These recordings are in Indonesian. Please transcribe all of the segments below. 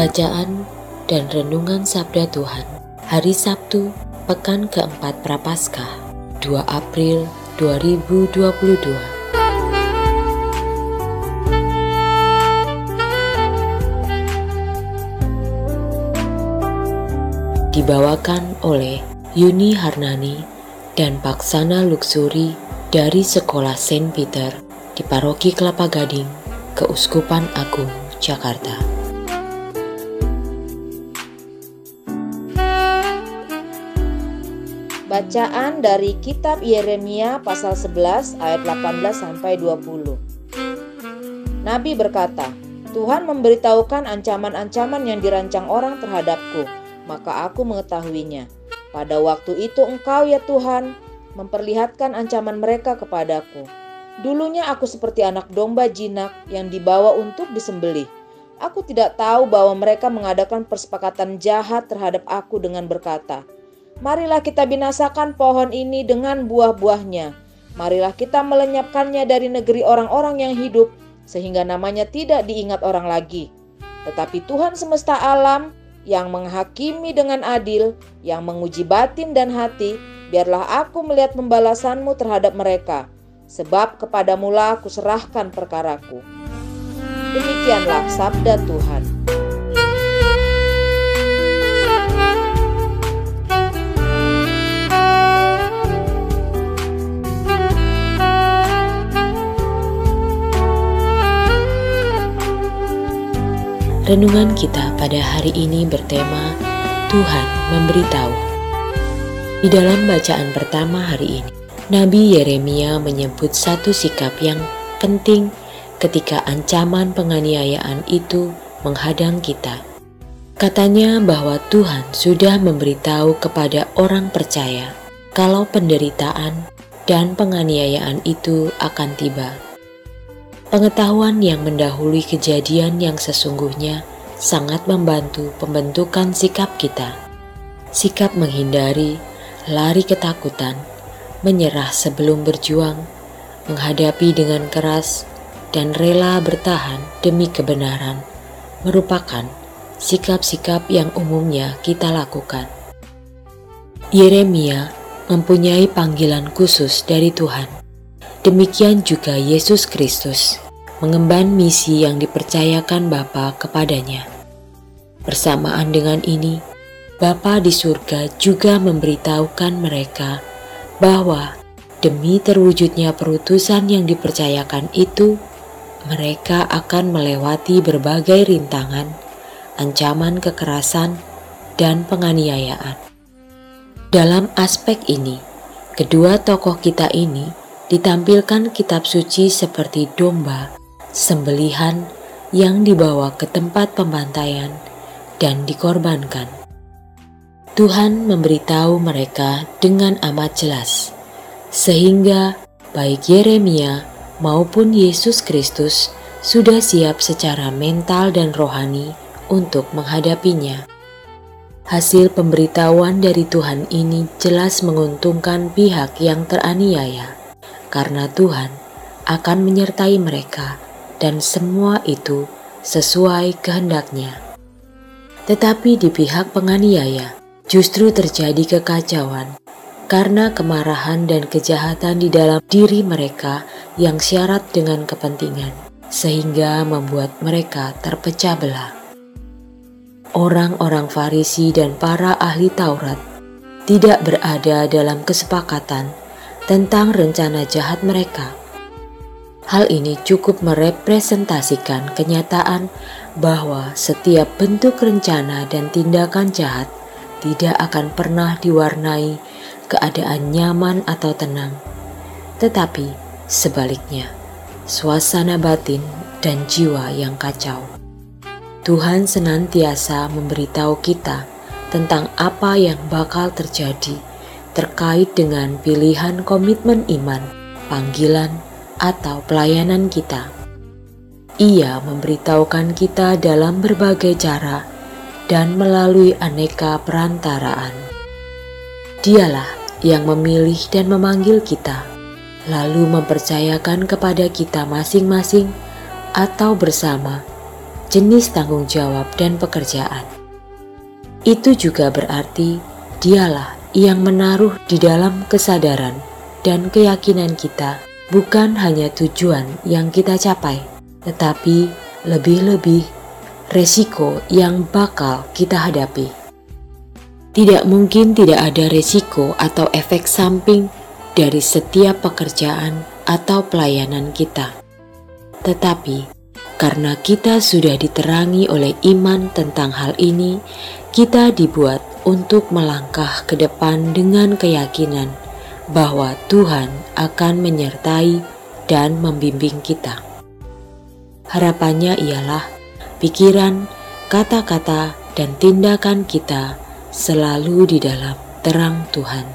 Bacaan dan Renungan Sabda Tuhan Hari Sabtu, Pekan keempat Prapaskah 2 April 2022 Dibawakan oleh Yuni Harnani dan Paksana Luxuri dari Sekolah Saint Peter di Paroki Kelapa Gading, Keuskupan Agung, Jakarta. Bacaan dari kitab Yeremia pasal 11 ayat 18 sampai 20. Nabi berkata, Tuhan memberitahukan ancaman-ancaman yang dirancang orang terhadapku, maka aku mengetahuinya. Pada waktu itu engkau ya Tuhan memperlihatkan ancaman mereka kepadaku. Dulunya aku seperti anak domba jinak yang dibawa untuk disembelih. Aku tidak tahu bahwa mereka mengadakan persepakatan jahat terhadap aku dengan berkata, Marilah kita binasakan pohon ini dengan buah-buahnya. Marilah kita melenyapkannya dari negeri orang-orang yang hidup, sehingga namanya tidak diingat orang lagi. Tetapi Tuhan semesta alam yang menghakimi dengan adil, yang menguji batin dan hati, biarlah aku melihat pembalasanmu terhadap mereka. Sebab kepadamulah aku serahkan perkaraku. Demikianlah sabda Tuhan. Renungan kita pada hari ini bertema Tuhan memberitahu. Di dalam bacaan pertama hari ini, Nabi Yeremia menyebut satu sikap yang penting ketika ancaman penganiayaan itu menghadang kita. Katanya bahwa Tuhan sudah memberitahu kepada orang percaya kalau penderitaan dan penganiayaan itu akan tiba. Pengetahuan yang mendahului kejadian yang sesungguhnya sangat membantu pembentukan sikap kita. Sikap menghindari, lari ketakutan, menyerah sebelum berjuang, menghadapi dengan keras, dan rela bertahan demi kebenaran merupakan sikap-sikap yang umumnya kita lakukan. Yeremia mempunyai panggilan khusus dari Tuhan Demikian juga Yesus Kristus mengemban misi yang dipercayakan Bapa kepadanya. Bersamaan dengan ini, Bapa di surga juga memberitahukan mereka bahwa demi terwujudnya perutusan yang dipercayakan itu, mereka akan melewati berbagai rintangan, ancaman kekerasan, dan penganiayaan. Dalam aspek ini, kedua tokoh kita ini ditampilkan kitab suci seperti domba, sembelihan yang dibawa ke tempat pembantaian dan dikorbankan. Tuhan memberitahu mereka dengan amat jelas, sehingga baik Yeremia maupun Yesus Kristus sudah siap secara mental dan rohani untuk menghadapinya. Hasil pemberitahuan dari Tuhan ini jelas menguntungkan pihak yang teraniaya karena Tuhan akan menyertai mereka dan semua itu sesuai kehendaknya. Tetapi di pihak penganiaya justru terjadi kekacauan karena kemarahan dan kejahatan di dalam diri mereka yang syarat dengan kepentingan, sehingga membuat mereka terpecah belah. Orang-orang Farisi dan para ahli Taurat tidak berada dalam kesepakatan tentang rencana jahat mereka. Hal ini cukup merepresentasikan kenyataan bahwa setiap bentuk rencana dan tindakan jahat tidak akan pernah diwarnai keadaan nyaman atau tenang, tetapi Sebaliknya, suasana batin dan jiwa yang kacau. Tuhan senantiasa memberitahu kita tentang apa yang bakal terjadi terkait dengan pilihan komitmen iman, panggilan, atau pelayanan kita. Ia memberitahukan kita dalam berbagai cara dan melalui aneka perantaraan. Dialah yang memilih dan memanggil kita, lalu mempercayakan kepada kita masing-masing atau bersama jenis tanggung jawab dan pekerjaan. Itu juga berarti dialah yang menaruh di dalam kesadaran dan keyakinan kita bukan hanya tujuan yang kita capai, tetapi lebih-lebih resiko yang bakal kita hadapi. Tidak mungkin tidak ada resiko atau efek samping dari setiap pekerjaan atau pelayanan kita. Tetapi karena kita sudah diterangi oleh iman tentang hal ini, kita dibuat untuk melangkah ke depan dengan keyakinan bahwa Tuhan akan menyertai dan membimbing kita. Harapannya ialah pikiran, kata-kata, dan tindakan kita selalu di dalam terang Tuhan.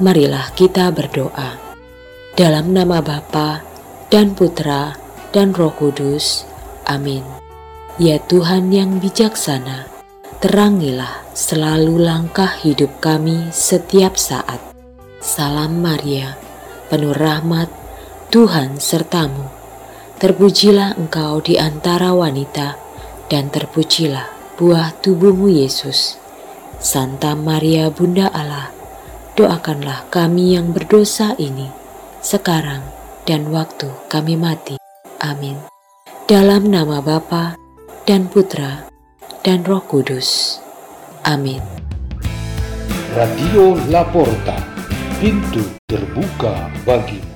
Marilah kita berdoa dalam nama Bapa dan Putra dan Roh Kudus. Amin. Ya Tuhan yang bijaksana, terangilah selalu langkah hidup kami setiap saat. Salam Maria, penuh rahmat, Tuhan sertamu. Terpujilah engkau di antara wanita, dan terpujilah buah tubuhmu Yesus. Santa Maria Bunda Allah, doakanlah kami yang berdosa ini, sekarang dan waktu kami mati. Amin. Dalam nama Bapa dan Putra dan Roh Kudus. Amin. Radio Laporta, pintu terbuka bagimu.